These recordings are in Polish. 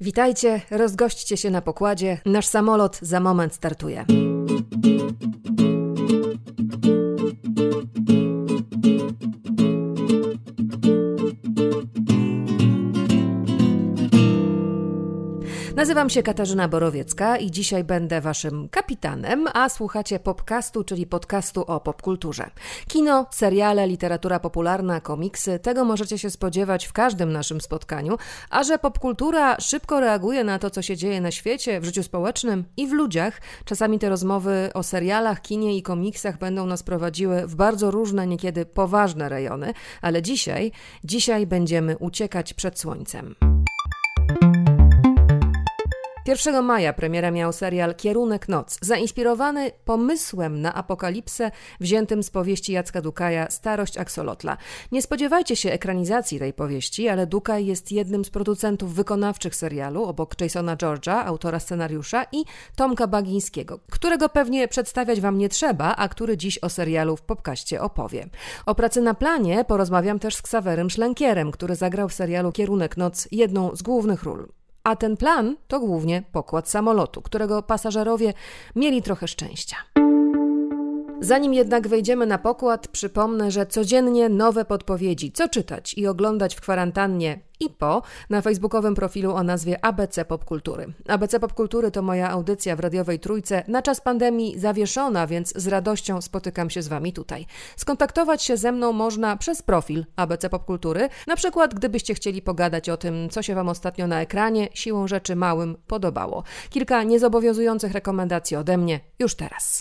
Witajcie, rozgośćcie się na pokładzie. Nasz samolot za moment startuje. Nazywam się Katarzyna Borowiecka i dzisiaj będę waszym kapitanem, a słuchacie popcastu, czyli podcastu o popkulturze. Kino, seriale, literatura popularna, komiksy, tego możecie się spodziewać w każdym naszym spotkaniu, a że popkultura szybko reaguje na to, co się dzieje na świecie, w życiu społecznym i w ludziach, czasami te rozmowy o serialach, kinie i komiksach będą nas prowadziły w bardzo różne, niekiedy poważne rejony, ale dzisiaj, dzisiaj będziemy uciekać przed słońcem. 1 maja premiera miał serial Kierunek Noc, zainspirowany pomysłem na apokalipsę wziętym z powieści Jacka Dukaja Starość Axolotla. Nie spodziewajcie się ekranizacji tej powieści, ale Dukaj jest jednym z producentów wykonawczych serialu, obok Jasona George'a, autora scenariusza i Tomka Bagińskiego, którego pewnie przedstawiać wam nie trzeba, a który dziś o serialu w popkaście opowie. O pracy na planie porozmawiam też z Ksawerem Szlankierem, który zagrał w serialu Kierunek Noc jedną z głównych ról. A ten plan to głównie pokład samolotu, którego pasażerowie mieli trochę szczęścia. Zanim jednak wejdziemy na pokład, przypomnę, że codziennie nowe podpowiedzi, co czytać i oglądać w kwarantannie i po na facebookowym profilu o nazwie ABC Popkultury. ABC Popkultury to moja audycja w radiowej trójce na czas pandemii zawieszona, więc z radością spotykam się z Wami tutaj. Skontaktować się ze mną można przez profil ABC Popkultury, na przykład gdybyście chcieli pogadać o tym, co się Wam ostatnio na ekranie siłą rzeczy małym podobało. Kilka niezobowiązujących rekomendacji ode mnie już teraz.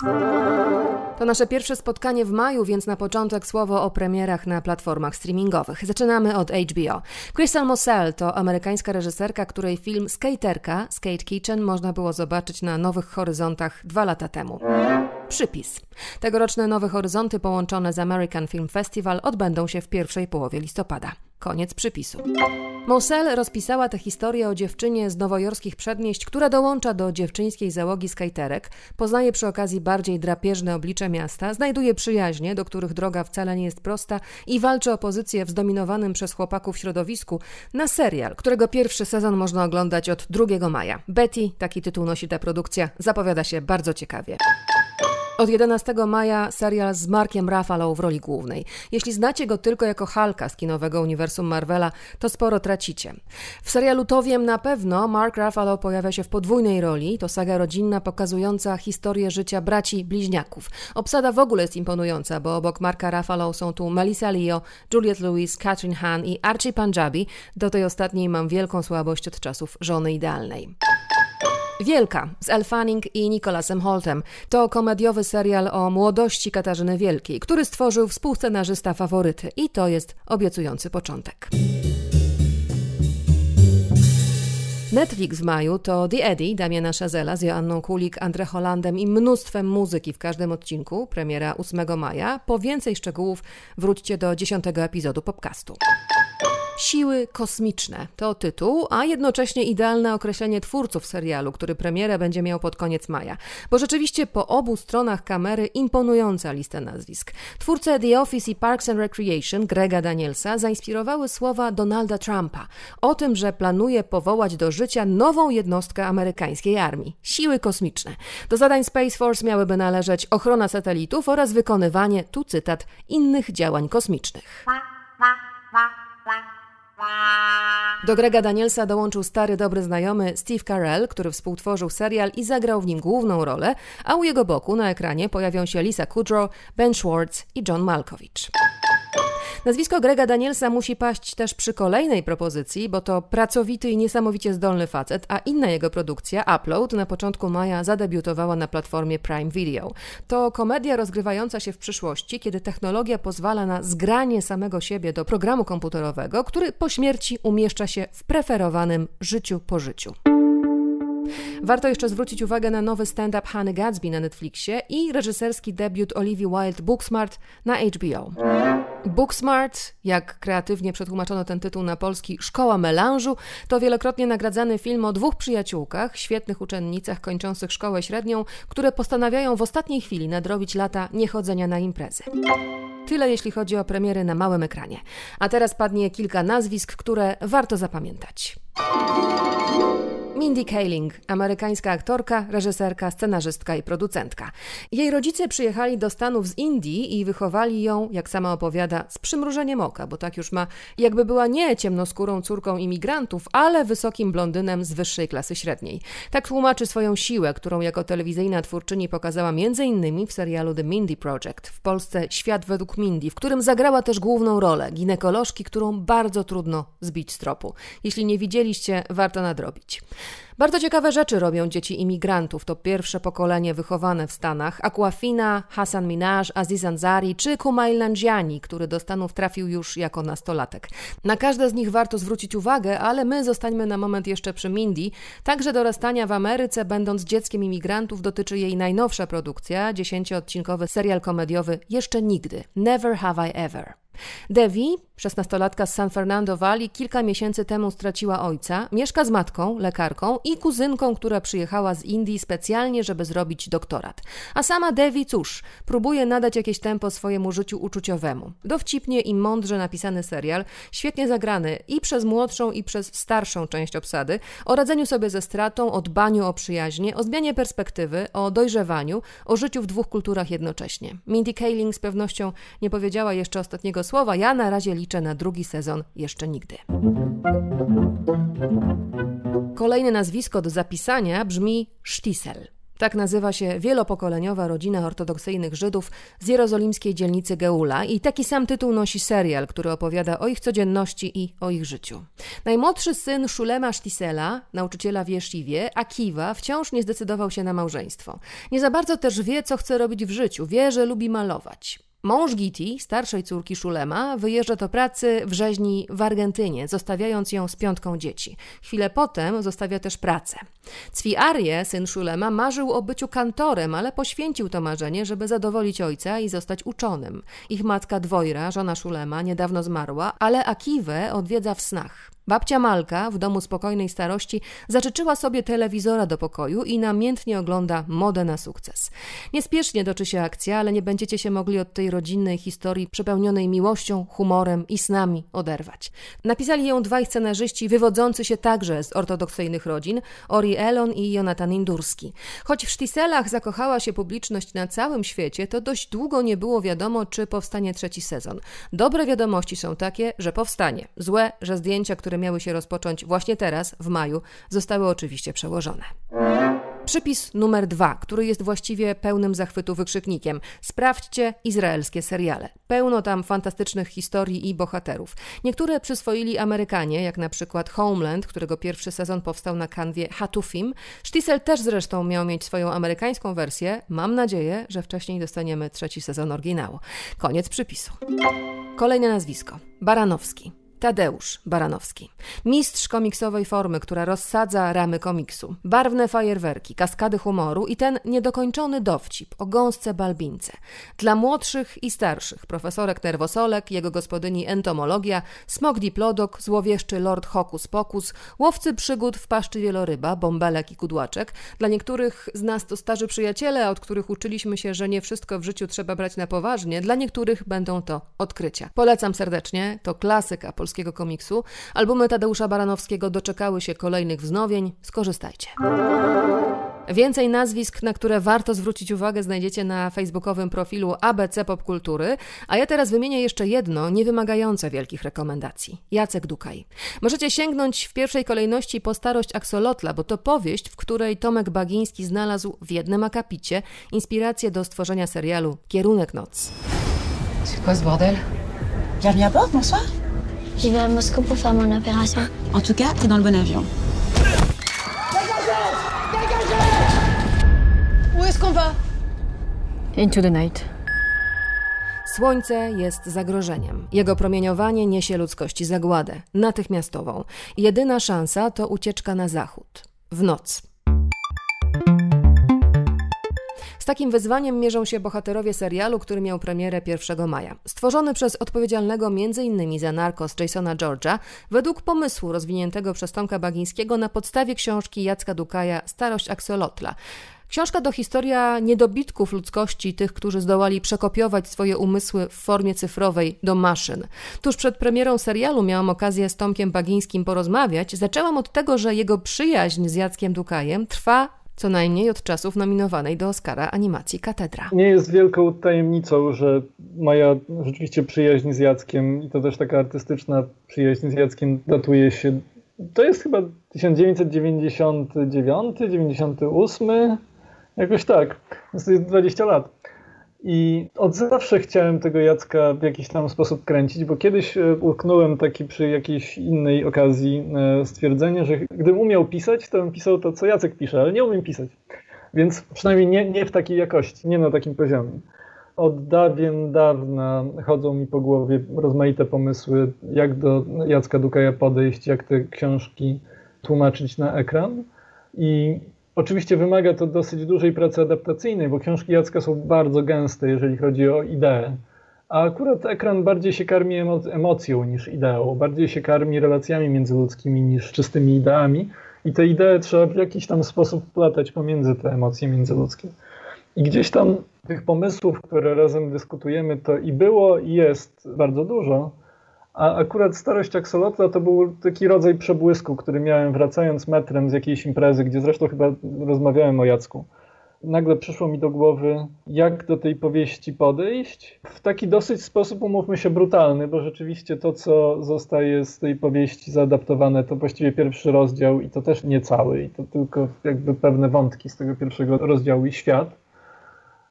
To nasze pierwsze spotkanie w maju, więc na początek słowo o premierach na platformach streamingowych. Zaczynamy od HBO. Crystal Moselle to amerykańska reżyserka, której film Skaterka, Skate Kitchen można było zobaczyć na Nowych Horyzontach dwa lata temu. Przypis. Tegoroczne Nowe Horyzonty połączone z American Film Festival odbędą się w pierwszej połowie listopada. Koniec przypisu. Moselle rozpisała tę historię o dziewczynie z nowojorskich przedmieść, która dołącza do dziewczyńskiej załogi skajterek, poznaje przy okazji bardziej drapieżne oblicze miasta, znajduje przyjaźnie, do których droga wcale nie jest prosta i walczy o pozycję w zdominowanym przez chłopaków środowisku na serial, którego pierwszy sezon można oglądać od 2 maja. Betty, taki tytuł nosi ta produkcja, zapowiada się bardzo ciekawie. Od 11 maja serial z Markiem Ruffalo w roli głównej. Jeśli znacie go tylko jako Halka z kinowego uniwersum Marvela, to sporo tracicie. W serialu To wiem na pewno Mark Ruffalo pojawia się w podwójnej roli. To saga rodzinna pokazująca historię życia braci bliźniaków. Obsada w ogóle jest imponująca, bo obok Marka Ruffalo są tu Melissa Leo, Juliette Lewis, Catherine Hahn i Archie Punjabi. Do tej ostatniej mam wielką słabość od czasów żony idealnej. Wielka z Elle Fanning i Nicholasem Holtem. To komediowy serial o młodości Katarzyny Wielkiej, który stworzył współscenarzysta faworyty i to jest obiecujący początek. Netflix w maju to The Eddie Damiana Szazela z Joanną Kulik, André Hollandem i mnóstwem muzyki w każdym odcinku, premiera 8 maja. Po więcej szczegółów wróćcie do 10 epizodu podcastu. Siły kosmiczne to tytuł, a jednocześnie idealne określenie twórców serialu, który premierę będzie miał pod koniec maja. Bo rzeczywiście po obu stronach kamery imponująca lista nazwisk. Twórcy The Office i Parks and Recreation Grega Danielsa zainspirowały słowa Donalda Trumpa o tym, że planuje powołać do życia nową jednostkę amerykańskiej armii siły kosmiczne. Do zadań Space Force miałyby należeć ochrona satelitów oraz wykonywanie, tu cytat, innych działań kosmicznych. Do Grega Danielsa dołączył stary dobry znajomy Steve Carell, który współtworzył serial i zagrał w nim główną rolę, a u jego boku na ekranie pojawią się Lisa Kudrow, Ben Schwartz i John Malkovich. Nazwisko Grega Danielsa musi paść też przy kolejnej propozycji, bo to pracowity i niesamowicie zdolny facet, a inna jego produkcja, Upload, na początku maja zadebiutowała na platformie Prime Video. To komedia rozgrywająca się w przyszłości, kiedy technologia pozwala na zgranie samego siebie do programu komputerowego, który po śmierci umieszcza się w preferowanym życiu po życiu. Warto jeszcze zwrócić uwagę na nowy stand-up Hany Gadsby na Netflixie i reżyserski debiut Olivia Wilde Booksmart na HBO. Booksmart, jak kreatywnie przetłumaczono ten tytuł na polski Szkoła Melanżu, to wielokrotnie nagradzany film o dwóch przyjaciółkach, świetnych uczennicach kończących szkołę średnią, które postanawiają w ostatniej chwili nadrobić lata niechodzenia na imprezy. Tyle jeśli chodzi o premiery na małym ekranie. A teraz padnie kilka nazwisk, które warto zapamiętać. Mindy Kaling, amerykańska aktorka, reżyserka, scenarzystka i producentka. Jej rodzice przyjechali do Stanów z Indii i wychowali ją, jak sama opowiada, z przymrużeniem oka, bo tak już ma, jakby była nie ciemnoskórą córką imigrantów, ale wysokim blondynem z wyższej klasy średniej. Tak tłumaczy swoją siłę, którą jako telewizyjna twórczyni pokazała m.in. w serialu The Mindy Project, w Polsce Świat według Mindy, w którym zagrała też główną rolę ginekolożki, którą bardzo trudno zbić z tropu. Jeśli nie widzieliście, warto nadrobić. Bardzo ciekawe rzeczy robią dzieci imigrantów. To pierwsze pokolenie wychowane w Stanach. Aquafina, Hassan Minaj, Aziz Ansari czy Kumail Nanjiani, który do Stanów trafił już jako nastolatek. Na każde z nich warto zwrócić uwagę, ale my zostańmy na moment jeszcze przy Mindy. Także dorastania w Ameryce, będąc dzieckiem imigrantów, dotyczy jej najnowsza produkcja, dziesięcioodcinkowy serial komediowy Jeszcze Nigdy. Never Have I Ever. Devi, szesnastolatka z San Fernando Valley, kilka miesięcy temu straciła ojca, mieszka z matką, lekarką i kuzynką, która przyjechała z Indii specjalnie, żeby zrobić doktorat. A sama Devi, cóż, próbuje nadać jakieś tempo swojemu życiu uczuciowemu. Dowcipnie i mądrze napisany serial, świetnie zagrany i przez młodszą i przez starszą część obsady, o radzeniu sobie ze stratą, o dbaniu o przyjaźnie, o zmianie perspektywy, o dojrzewaniu, o życiu w dwóch kulturach jednocześnie. Mindy Kaling z pewnością nie powiedziała jeszcze ostatniego słowa. Ja na razie liczę na drugi sezon jeszcze nigdy. Kolejne nazwisko do zapisania brzmi Sztisel. Tak nazywa się wielopokoleniowa rodzina ortodoksyjnych Żydów z jerozolimskiej dzielnicy Geula i taki sam tytuł nosi serial, który opowiada o ich codzienności i o ich życiu. Najmłodszy syn Szulema Sztisela, nauczyciela w Jesziwie, Akiwa, wciąż nie zdecydował się na małżeństwo. Nie za bardzo też wie, co chce robić w życiu, wie, że lubi malować. Mąż Giti, starszej córki Szulema, wyjeżdża do pracy w rzeźni w Argentynie, zostawiając ją z piątką dzieci. Chwilę potem zostawia też pracę. Cwi Arje, syn Szulema, marzył o byciu kantorem, ale poświęcił to marzenie, żeby zadowolić ojca i zostać uczonym. Ich matka Dwojra, żona Szulema, niedawno zmarła, ale Akiwę odwiedza w snach. Babcia Malka w domu spokojnej starości zażyczyła sobie telewizora do pokoju i namiętnie ogląda modę na sukces. Niespiesznie doczy się akcja, ale nie będziecie się mogli od tej rodzinnej historii przepełnionej miłością, humorem i snami oderwać. Napisali ją dwaj scenarzyści wywodzący się także z ortodoksyjnych rodzin, Ori Elon i Jonathan Indurski. Choć w Sztiselach zakochała się publiczność na całym świecie, to dość długo nie było wiadomo, czy powstanie trzeci sezon. Dobre wiadomości są takie, że powstanie. Złe, że zdjęcia, które które miały się rozpocząć właśnie teraz, w maju, zostały oczywiście przełożone. Przypis numer dwa, który jest właściwie pełnym zachwytu wykrzyknikiem. Sprawdźcie izraelskie seriale. Pełno tam fantastycznych historii i bohaterów. Niektóre przyswoili Amerykanie, jak na przykład Homeland, którego pierwszy sezon powstał na kanwie Hatufim. Sztisel też zresztą miał mieć swoją amerykańską wersję. Mam nadzieję, że wcześniej dostaniemy trzeci sezon oryginału. Koniec przypisu. Kolejne nazwisko. Baranowski. Tadeusz Baranowski. Mistrz komiksowej formy, która rozsadza ramy komiksu. Barwne fajerwerki, kaskady humoru i ten niedokończony dowcip o gąsce balbince. Dla młodszych i starszych profesorek nerwosolek, jego gospodyni entomologia, smok diplodok, złowieszczy lord hokus pokus, łowcy przygód w paszczy wieloryba, bąbelek i kudłaczek. Dla niektórych z nas to starzy przyjaciele, od których uczyliśmy się, że nie wszystko w życiu trzeba brać na poważnie. Dla niektórych będą to odkrycia. Polecam serdecznie, to klasyka polskiego polskiego komiksu. Albumy Tadeusza Baranowskiego doczekały się kolejnych wznowień. Skorzystajcie. Więcej nazwisk, na które warto zwrócić uwagę, znajdziecie na facebookowym profilu ABC Popkultury, a ja teraz wymienię jeszcze jedno, nie wymagające wielkich rekomendacji. Jacek Dukaj. Możecie sięgnąć w pierwszej kolejności po starość Aksolotla, bo to powieść, w której Tomek Bagiński znalazł w jednym akapicie inspirację do stworzenia serialu Kierunek Noc. C'est quoi ce bordel Bienvenue à bord, bonsoir. J'y vais à Moscou pour faire mon opération. En tout cas, t'es dans le bon avion. Où est-ce qu'on va Into the night. Słońce jest zagrożeniem. Jego promieniowanie niesie ludzkości zagładę, natychmiastową. Jedyna szansa to ucieczka na zachód. W noc. Z takim wyzwaniem mierzą się bohaterowie serialu, który miał premierę 1 maja. Stworzony przez odpowiedzialnego m.in. za Narcos Jasona George'a, według pomysłu rozwiniętego przez Tomka Bagińskiego na podstawie książki Jacka Dukaja Starość Axolotla. Książka to historia niedobitków ludzkości, tych, którzy zdołali przekopiować swoje umysły w formie cyfrowej do maszyn. Tuż przed premierą serialu miałam okazję z Tomkiem Bagińskim porozmawiać. Zaczęłam od tego, że jego przyjaźń z Jackiem Dukajem trwa co najmniej od czasów nominowanej do Oscara animacji Katedra. Nie jest wielką tajemnicą, że moja rzeczywiście przyjaźń z Jackiem i to też taka artystyczna przyjaźń z Jackiem datuje się. To jest chyba 1999, 98, Jakoś tak. To jest 20 lat. I od zawsze chciałem tego Jacka w jakiś tam sposób kręcić, bo kiedyś e, utknąłem taki przy jakiejś innej okazji e, stwierdzenie, że gdybym umiał pisać, to bym pisał to, co Jacek pisze, ale nie umiem pisać. Więc przynajmniej nie, nie w takiej jakości, nie na takim poziomie. Od dawien dawna chodzą mi po głowie rozmaite pomysły, jak do Jacka Dukaja podejść, jak te książki tłumaczyć na ekran. I Oczywiście wymaga to dosyć dużej pracy adaptacyjnej, bo książki Jacka są bardzo gęste, jeżeli chodzi o ideę. A akurat ekran bardziej się karmi emocją niż ideą, bardziej się karmi relacjami międzyludzkimi niż czystymi ideami. I te idee trzeba w jakiś tam sposób wplatać pomiędzy te emocje międzyludzkie. I gdzieś tam tych pomysłów, które razem dyskutujemy, to i było, i jest bardzo dużo. A akurat starość aksolotla to był taki rodzaj przebłysku, który miałem wracając metrem z jakiejś imprezy, gdzie zresztą chyba rozmawiałem o Jacku. Nagle przyszło mi do głowy, jak do tej powieści podejść. W taki dosyć sposób, umówmy się, brutalny, bo rzeczywiście to, co zostaje z tej powieści zaadaptowane, to właściwie pierwszy rozdział i to też nie cały, i to tylko jakby pewne wątki z tego pierwszego rozdziału i świat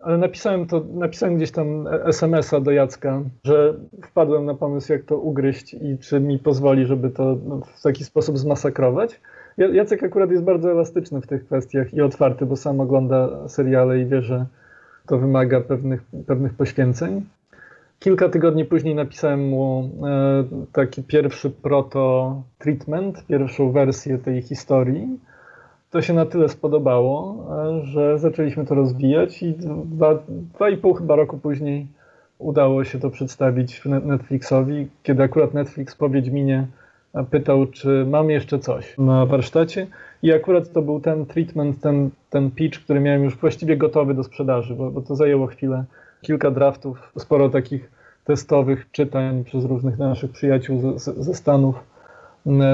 ale napisałem to, napisałem gdzieś tam SMS-a do Jacka, że wpadłem na pomysł, jak to ugryźć i czy mi pozwoli, żeby to w taki sposób zmasakrować. Jacek akurat jest bardzo elastyczny w tych kwestiach i otwarty, bo sam ogląda seriale i wie, że to wymaga pewnych, pewnych poświęceń. Kilka tygodni później napisałem mu e, taki pierwszy proto-treatment, pierwszą wersję tej historii to się na tyle spodobało, e, że zaczęliśmy to rozwijać i dwa, dwa i pół chyba roku później udało się to przedstawić Netflixowi, kiedy akurat Netflix po Wiedźminie pytał, czy mam jeszcze coś na warsztacie. I akurat to był ten treatment, ten, ten pitch, który miałem już właściwie gotowy do sprzedaży, bo, bo to zajęło chwilę, kilka draftów, sporo takich testowych czytań przez różnych naszych przyjaciół ze, ze Stanów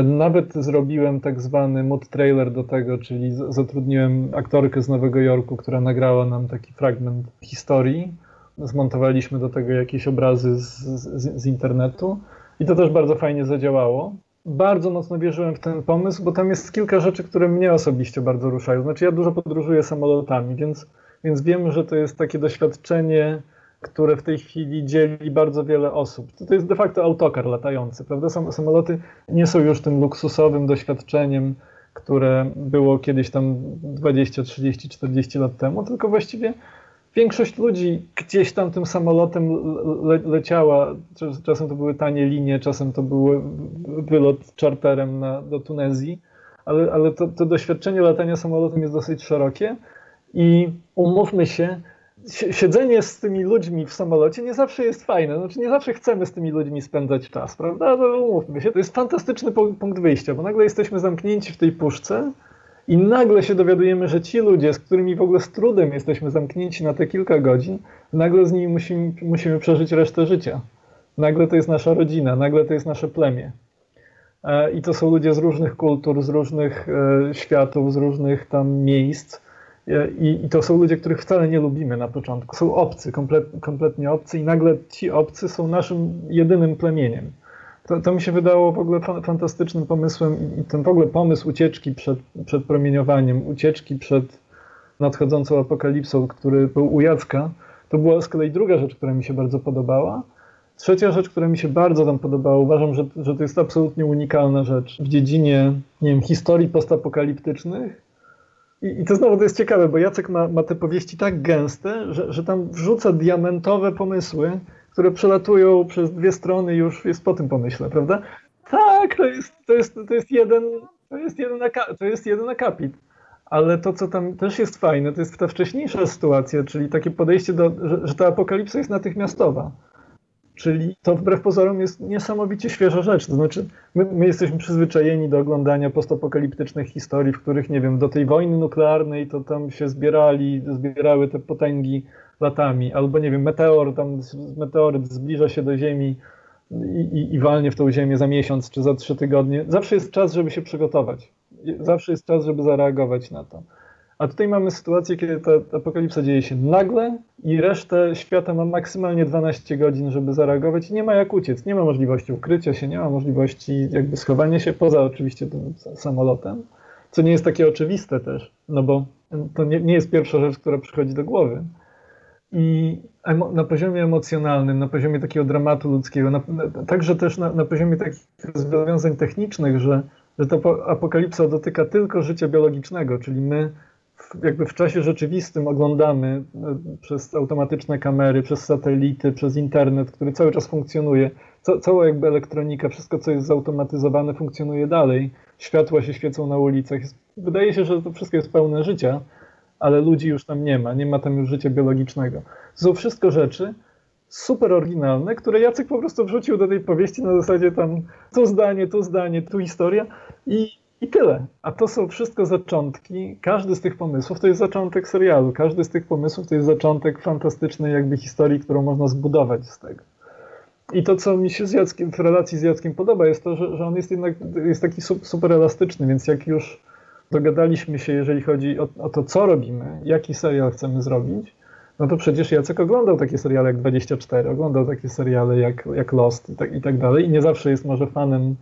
nawet zrobiłem tak zwany mood trailer do tego, czyli zatrudniłem aktorkę z Nowego Jorku, która nagrała nam taki fragment historii. Zmontowaliśmy do tego jakieś obrazy z, z, z internetu i to też bardzo fajnie zadziałało. Bardzo mocno wierzyłem w ten pomysł, bo tam jest kilka rzeczy, które mnie osobiście bardzo ruszają. Znaczy, ja dużo podróżuję samolotami, więc, więc wiem, że to jest takie doświadczenie które w tej chwili dzieli bardzo wiele osób. To jest de facto autokar latający, prawda? Samoloty nie są już tym luksusowym doświadczeniem, które było kiedyś tam 20, 30, 40 lat temu, tylko właściwie większość ludzi gdzieś tam tym samolotem le leciała. Czasem to były tanie linie, czasem to był wylot czarterem na, do Tunezji, ale, ale to, to doświadczenie latania samolotem jest dosyć szerokie i umówmy się, siedzenie z tymi ludźmi w samolocie nie zawsze jest fajne. Znaczy, nie zawsze chcemy z tymi ludźmi spędzać czas, prawda? No, umówmy się. To jest fantastyczny punkt wyjścia, bo nagle jesteśmy zamknięci w tej puszce i nagle się dowiadujemy, że ci ludzie, z którymi w ogóle z trudem jesteśmy zamknięci na te kilka godzin, nagle z nimi musimy, musimy przeżyć resztę życia. Nagle to jest nasza rodzina, nagle to jest nasze plemię. E, I to są ludzie z różnych kultur, z różnych e, światów, z różnych tam miejsc i, I, to są ludzie, których wcale nie lubimy na początku. Są obcy, komplet, kompletnie obcy, i nagle ci obcy są naszym jedynym plemieniem. To, to mi się wydało w ogóle fantastycznym pomysłem i ten w ogóle pomysł ucieczki przed, przed promieniowaniem, ucieczki przed nadchodzącą apokalipsą, który był u Jacka, to była z kolei druga rzecz, która mi się bardzo podobała. Trzecia rzecz, która mi się bardzo tam podobała, uważam, że, że to jest absolutnie unikalna rzecz w dziedzinie nie wiem, historii postapokaliptycznych, i, I, to znowu to jest ciekawe, bo Jacek ma, ma te powieści tak gęste, że, że tam wrzuca diamentowe pomysły, które przelatują przez dwie strony już jest po tym pomyśle, prawda? Tak, to jest, to jest, to jest jeden, to jest jeden, to jest jeden akapit. ale to, co tam też jest fajne, to jest ta wcześniejsza sytuacja, czyli takie podejście do, że, że ta apokalipsa jest natychmiastowa. Czyli to wbrew pozorom jest niesamowicie świeża rzecz. To znaczy, my, my, jesteśmy przyzwyczajeni do oglądania postapokaliptycznych historii, w których, nie wiem, do tej wojny nuklearnej to tam się zbierali, zbierały te potęgi latami, albo nie wiem, meteor, tam meteoryt zbliża się do Ziemi i, i, i walnie w tą Ziemię za miesiąc czy za trzy tygodnie. Zawsze jest czas, żeby się przygotować. Zawsze jest czas, żeby zareagować na to. A tutaj mamy sytuację, kiedy ta apokalipsa dzieje się nagle i resztę świata ma maksymalnie 12 godzin, żeby zareagować i nie ma jak uciec. Nie ma możliwości ukrycia się, nie ma możliwości jakby schowania się, poza oczywiście tym samolotem, co nie jest takie oczywiste też, no bo to nie, nie jest pierwsza rzecz, która przychodzi do głowy. I na poziomie emocjonalnym, na poziomie takiego dramatu ludzkiego, na, także też na, na poziomie takich rozwiązań technicznych, że, że ta apokalipsa dotyka tylko życia biologicznego, czyli my jakby w czasie rzeczywistym oglądamy e, przez automatyczne kamery, przez satelity, przez internet, który cały czas funkcjonuje, ca cała jakby elektronika, wszystko co jest zautomatyzowane funkcjonuje dalej, światła się świecą na ulicach. Wydaje się, że to wszystko jest pełne życia, ale ludzi już tam nie ma, nie ma tam już życia biologicznego. Są wszystko rzeczy super oryginalne, które Jacek po prostu wrzucił do tej powieści na zasadzie tam to zdanie, to zdanie, tu historia i i tyle. A to są wszystko zaczątki. Każdy z tych pomysłów to jest zaczątek serialu. Każdy z tych pomysłów to jest zaczątek fantastycznej jakby historii, którą można zbudować z tego. I to, co mi się z Jackiem, w relacji z Jackiem podoba, jest to, że, że on jest jednak jest taki super elastyczny, więc jak już dogadaliśmy się, jeżeli chodzi o, o to, co robimy, jaki serial chcemy zrobić, no to przecież Jacek oglądał takie seriale jak 24, oglądał takie seriale jak, jak Lost i tak, i tak dalej. I nie zawsze jest może fanem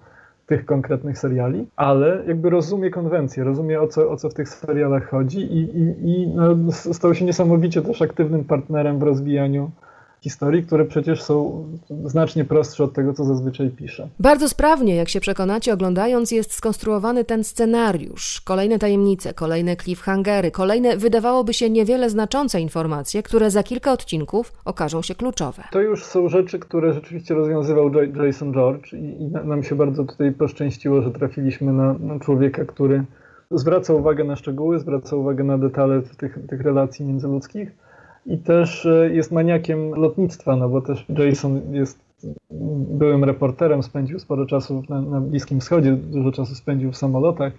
tych konkretnych seriali, ale jakby rozumie konwencję, rozumie o co, o co w tych serialach chodzi i, i, i no, stał się niesamowicie też aktywnym partnerem w rozwijaniu historii, które przecież są znacznie prostsze od tego, co zazwyczaj pisze. Bardzo sprawnie, jak się przekonacie, oglądając, jest skonstruowany ten scenariusz. Kolejne tajemnice, kolejne cliffhangery, kolejne wydawałoby się niewiele znaczące informacje, które za kilka odcinków okażą się kluczowe. To już są rzeczy, które rzeczywiście rozwiązywał Jason George i, i nam się bardzo tutaj poszczęściło, że trafiliśmy na, na człowieka, który zwraca uwagę na szczegóły, zwraca uwagę na detale tych, tych relacji międzyludzkich i też e, jest maniakiem lotnictwa, no bo też Jason jest byłym reporterem, spędził sporo czasu na, na Bliskim Wschodzie, dużo czasu spędził w samolotach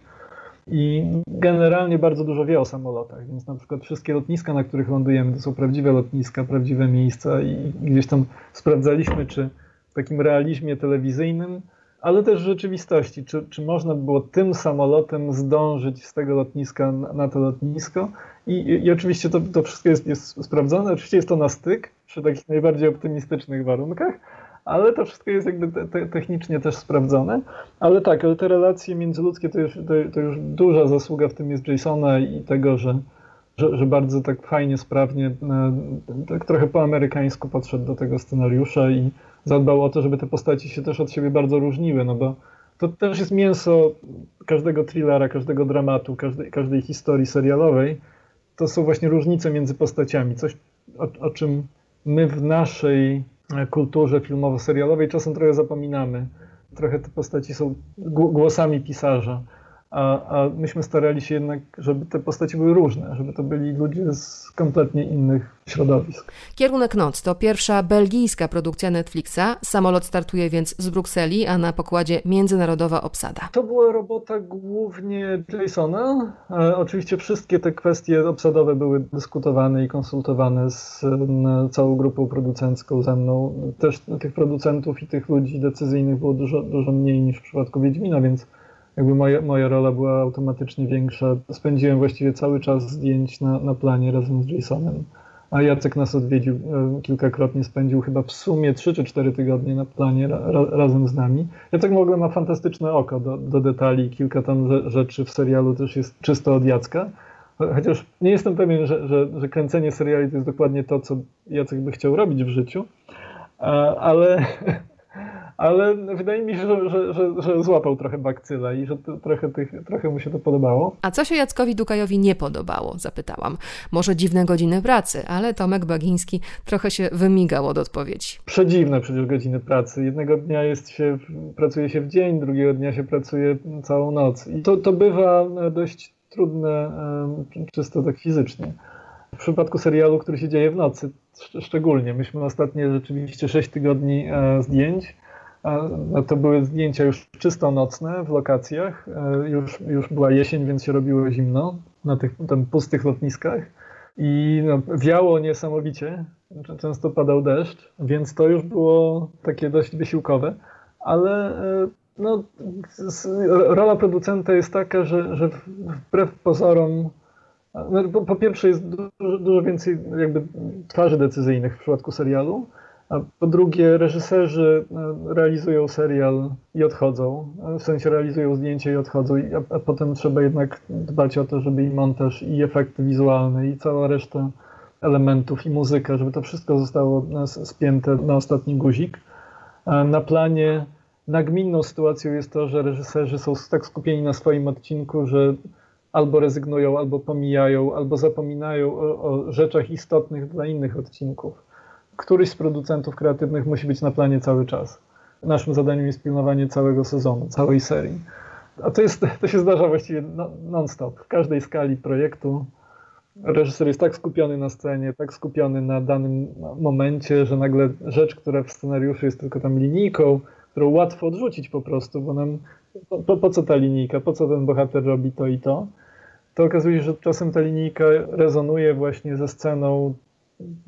i generalnie bardzo dużo wie o samolotach, więc na przykład wszystkie lotniska, na których lądujemy, to są prawdziwe lotniska, prawdziwe miejsca i gdzieś tam sprawdzaliśmy, czy w takim realizmie telewizyjnym ale też rzeczywistości. Czy, czy można było tym samolotem zdążyć z tego lotniska na, na to lotnisko? I, i, i oczywiście to, to wszystko jest, jest sprawdzone. Oczywiście jest to na styk przy takich najbardziej optymistycznych warunkach, ale to wszystko jest jakby te, te, technicznie też sprawdzone. Ale tak, ale te relacje międzyludzkie to już, to, to już duża zasługa w tym jest Jasona i tego, że, że, że bardzo tak fajnie, sprawnie, e, tak trochę po amerykańsku podszedł do tego scenariusza i zadbał o to, żeby te postaci się też od siebie bardzo różniły, no bo to też jest mięso każdego thrillera, każdego dramatu, każdej, każdej historii serialowej. To są właśnie różnice między postaciami, coś o, o czym my w naszej kulturze filmowo-serialowej czasem trochę zapominamy. Trochę te postaci są głosami pisarza a, a myśmy starali się jednak, żeby te postaci były różne, żeby to byli ludzie z kompletnie innych środowisk. Kierunek Noc to pierwsza belgijska produkcja Netflixa. Samolot startuje więc z Brukseli, a na pokładzie międzynarodowa obsada. To była robota głównie Jasona. E, oczywiście wszystkie te kwestie obsadowe były dyskutowane i konsultowane z całą grupą producencką ze mną. Też tych producentów i tych ludzi decyzyjnych było dużo, dużo mniej niż w przypadku Wiedźmina, więc jakby moja, moja rola była automatycznie większa. Spędziłem właściwie cały czas zdjęć na, na planie razem z Jasonem. A Jacek nas odwiedził e, kilkakrotnie, spędził chyba w sumie 3 czy 4 tygodnie na planie ra, razem z nami. Jacek w ogóle ma fantastyczne oko do, do detali, kilka tam rzeczy w serialu też jest czysto od Jacka. Chociaż nie jestem pewien, że, że, że kręcenie seriali to jest dokładnie to, co Jacek by chciał robić w życiu, ale ale wydaje mi się, że, że, że, że złapał trochę bakcyla i że trochę, tych, trochę mu się to podobało. A co się Jackowi Dukajowi nie podobało? Zapytałam. Może dziwne godziny pracy, ale Tomek Bagiński trochę się wymigał od odpowiedzi. Przedziwne przecież godziny pracy. Jednego dnia jest się, pracuje się w dzień, drugiego dnia się pracuje całą noc. I to, to bywa dość trudne czysto tak fizycznie. W przypadku serialu, który się dzieje w nocy, szczególnie. Myśmy ostatnie rzeczywiście 6 tygodni e, zdjęć. No to były zdjęcia już czysto nocne w lokacjach. E, już, już była jesień, więc się robiło zimno na tych tam pustych lotniskach. I no, wiało niesamowicie, często padał deszcz, więc to już było takie dość wysiłkowe, ale e, no, rola producenta jest taka, że, że wbrew pozorom, no, po, po, pierwsze jest dużo, dużo, więcej jakby twarzy decyzyjnych w przypadku serialu, a po drugie reżyserzy e, realizują serial i odchodzą, w sensie realizują zdjęcie i odchodzą, a, a potem trzeba jednak dbać o to, żeby i montaż, i efekty wizualne, i cała reszta elementów, i muzyka, żeby to wszystko zostało spięte na ostatni guzik. Na planie nagminną sytuacją jest to, że reżyserzy są tak skupieni na swoim odcinku, że albo rezygnują, albo pomijają, albo zapominają o, o rzeczach istotnych dla innych odcinków. Któryś z producentów kreatywnych musi być na planie cały czas. Naszym zadaniem jest pilnowanie całego sezonu, całej serii. A to, jest, to się zdarza właściwie non-stop. W każdej skali projektu reżyser jest tak skupiony na scenie, tak skupiony na danym momencie, że nagle rzecz, która w scenariuszu jest tylko tam linijką, którą łatwo odrzucić po prostu, bo nam po, po co ta linijka, po co ten bohater robi to i to, to okazuje się, że czasem ta linijka rezonuje właśnie ze sceną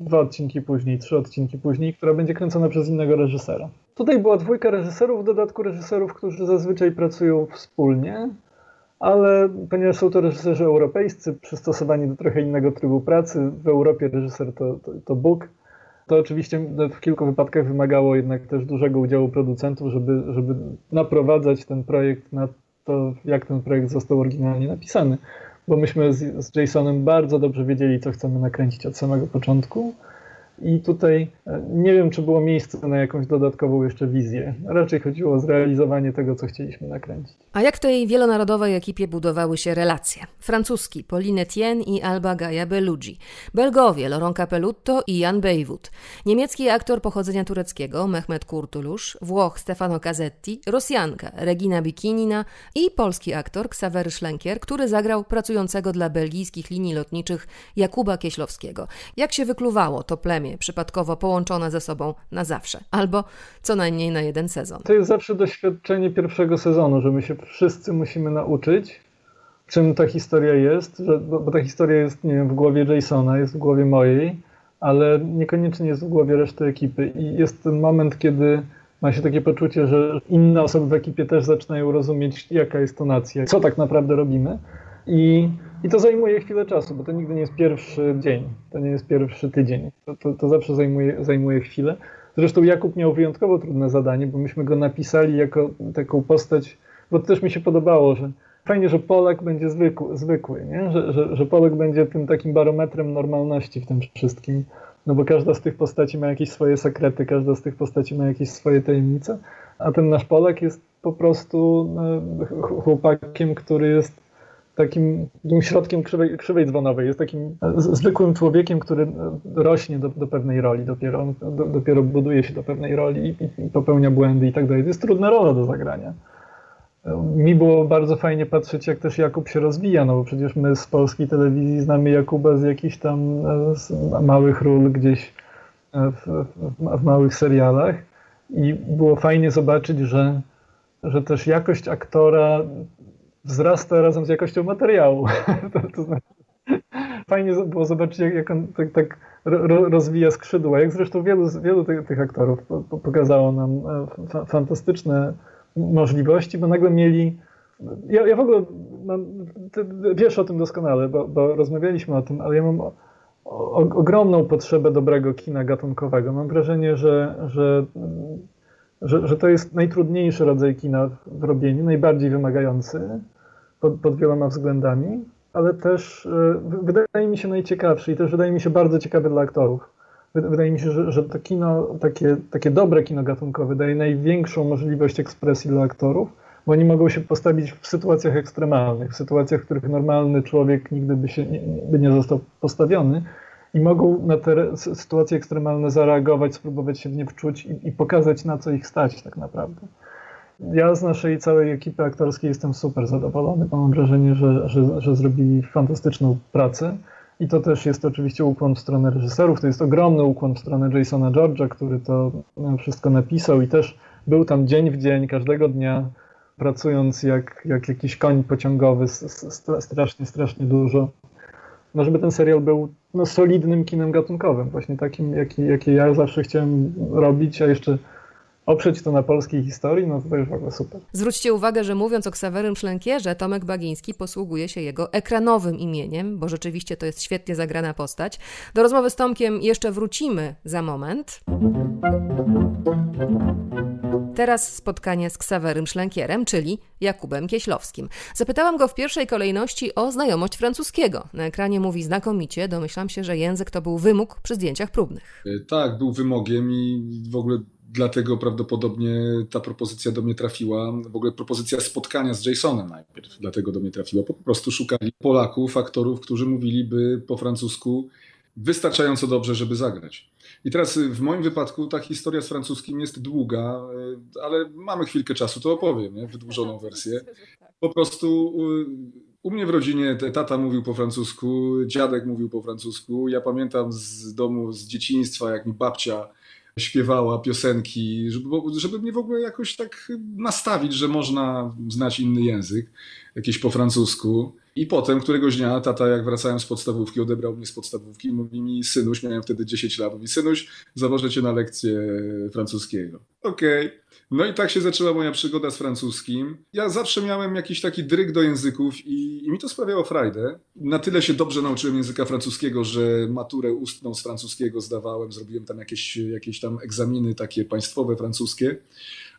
dwa odcinki później, trzy odcinki później, która będzie kręcona przez innego reżysera. Tutaj była dwójka reżyserów, w dodatku reżyserów, którzy zazwyczaj pracują wspólnie, ale ponieważ są to reżyserzy europejscy, przystosowani do trochę innego trybu pracy, w Europie reżyser to, to, to Bóg, to oczywiście w kilku wypadkach wymagało jednak też dużego udziału producentów, żeby, żeby naprowadzać ten projekt na to, jak ten projekt został oryginalnie napisany. Bo myśmy z, z Jasonem bardzo dobrze wiedzieli, co chcemy nakręcić od samego początku i tutaj e, nie wiem, czy było miejsce na jakąś dodatkową jeszcze wizję. Raczej chodziło o zrealizowanie tego, co chcieliśmy nakręcić. A jak w tej wielonarodowej ekipie budowały się relacje? Francuski Pauline Etienne i Alba Gaia Bellugi. Belgowie Laurent Capellutto i Jan Bejwut. Niemiecki aktor pochodzenia tureckiego Mehmet Kurtulusz. Włoch Stefano Casetti. Rosjanka Regina Bikinina i polski aktor Ksawery Szlenkier, który zagrał pracującego dla belgijskich linii lotniczych Jakuba Kieślowskiego. Jak się wykluwało to plemię przypadkowo połączone ze sobą na zawsze, albo co najmniej na jeden sezon. To jest zawsze doświadczenie pierwszego sezonu, że my się wszyscy musimy nauczyć, czym ta historia jest, że, bo, ta historia jest, nie wiem, w głowie Jasona, jest w głowie mojej, ale niekoniecznie jest w głowie reszty ekipy. I jest ten moment, kiedy ma się takie poczucie, że inne osoby w ekipie też zaczynają rozumieć, jaka jest to nacja, co tak naprawdę robimy. I i to zajmuje chwilę czasu, bo to nigdy nie jest pierwszy dzień, to nie jest pierwszy tydzień. To, to, to, zawsze zajmuje, zajmuje chwilę. Zresztą Jakub miał wyjątkowo trudne zadanie, bo myśmy go napisali jako taką postać, bo to też mi się podobało, że fajnie, że Polak będzie zwykły, zwykły nie? Że, że, że Polak będzie tym takim barometrem normalności w tym wszystkim. No bo każda z tych postaci ma jakieś swoje sekrety, każda z tych postaci ma jakieś swoje tajemnice, a ten nasz Polak jest po prostu no, chłopakiem, który jest takim, takim środkiem krzywej, krzywej dzwonowej. Jest takim zwykłym człowiekiem, który rośnie do, do pewnej roli dopiero. Do, dopiero buduje się do pewnej roli i, i popełnia błędy i tak dalej. To jest trudna rola do zagrania. Mi było bardzo fajnie patrzeć, jak też Jakub się rozwija, no bo przecież my z polskiej telewizji znamy Jakuba z jakichś tam e, małych ról gdzieś e, w, w, w małych serialach i było fajnie zobaczyć, że, że też jakość aktora wzrasta razem z jakością materiału. to, to znaczy, fajnie było zobaczyć, jak, on tak, tak ro, rozwija skrzydła, jak zresztą wielu, wielu tych, tych aktorów pokazało nam e, fantastyczne możliwości, bo nagle mieli. Ja, ja w ogóle mam, ty wiesz o tym doskonale, bo, bo, rozmawialiśmy o tym, ale ja mam o, o, ogromną potrzebę dobrego kina gatunkowego. Mam wrażenie, że, że że, że to jest najtrudniejszy rodzaj kina w robieniu, najbardziej wymagający pod, pod wieloma względami, ale też e, wydaje mi się najciekawszy i też wydaje mi się bardzo ciekawy dla aktorów. Wydaje mi się, że, że to kino, takie, takie dobre kino gatunkowe daje największą możliwość ekspresji dla aktorów, bo oni mogą się postawić w sytuacjach ekstremalnych, w sytuacjach, w których normalny człowiek nigdy by, się, nie, by nie został postawiony i mogą na te sytuacje ekstremalne zareagować, spróbować się w nie wczuć i, i pokazać, na co ich stać tak naprawdę. Ja z naszej całej ekipy aktorskiej jestem super zadowolony. Mam wrażenie, że, że, że zrobili fantastyczną pracę. I to też jest oczywiście ukłon w stronę reżyserów. To jest ogromny ukłon w stronę Jasona George'a, który to no, wszystko napisał i też był tam dzień w dzień, każdego dnia, pracując jak, jak jakiś koń pociągowy, strasznie, strasznie dużo. No, żeby ten serial był no, solidnym kinem gatunkowym, właśnie takim, jaki, jaki ja zawsze chciałem robić, a jeszcze oprzeć to na polskiej historii, no to już w ogóle super. Zwróćcie uwagę, że mówiąc o Ksawerym Szlękierze, Tomek Bagiński posługuje się jego ekranowym imieniem, bo rzeczywiście to jest świetnie zagrana postać. Do rozmowy z Tomkiem jeszcze wrócimy za moment. Teraz spotkanie z Ksawerym Szlękierem, czyli Jakubem Kieślowskim. Zapytałam go w pierwszej kolejności o znajomość francuskiego. Na ekranie mówi znakomicie, domyślam się, że język to był wymóg przy zdjęciach próbnych. E, tak, był wymogiem i w ogóle dlatego prawdopodobnie ta propozycja do mnie trafiła. W ogóle propozycja spotkania z Jasonem najpierw, dlatego do mnie trafiła. Po prostu szukali Polaków, aktorów, którzy mówiliby po francusku wystarczająco dobrze, żeby zagrać. I teraz w moim wypadku ta historia z francuskim jest długa, ale mamy chwilkę czasu, to opowiem, nie? wydłużoną wersję. Po prostu u mnie w rodzinie tata mówił po francusku, dziadek mówił po francusku. Ja pamiętam z domu, z dzieciństwa, jak mi babcia śpiewała piosenki, żeby, żeby mnie w ogóle jakoś tak nastawić, że można znać inny język, jakieś po francusku. I potem któregoś dnia tata, jak wracałem z podstawówki, odebrał mnie z podstawówki i mówi mi, synuś, miałem wtedy 10 lat, mówi, synuś, zawożę cię na lekcję francuskiego. Okej. Okay. No i tak się zaczęła moja przygoda z francuskim. Ja zawsze miałem jakiś taki dryg do języków i, i mi to sprawiało frajdę. Na tyle się dobrze nauczyłem języka francuskiego, że maturę ustną z francuskiego zdawałem, zrobiłem tam jakieś, jakieś tam egzaminy takie państwowe francuskie.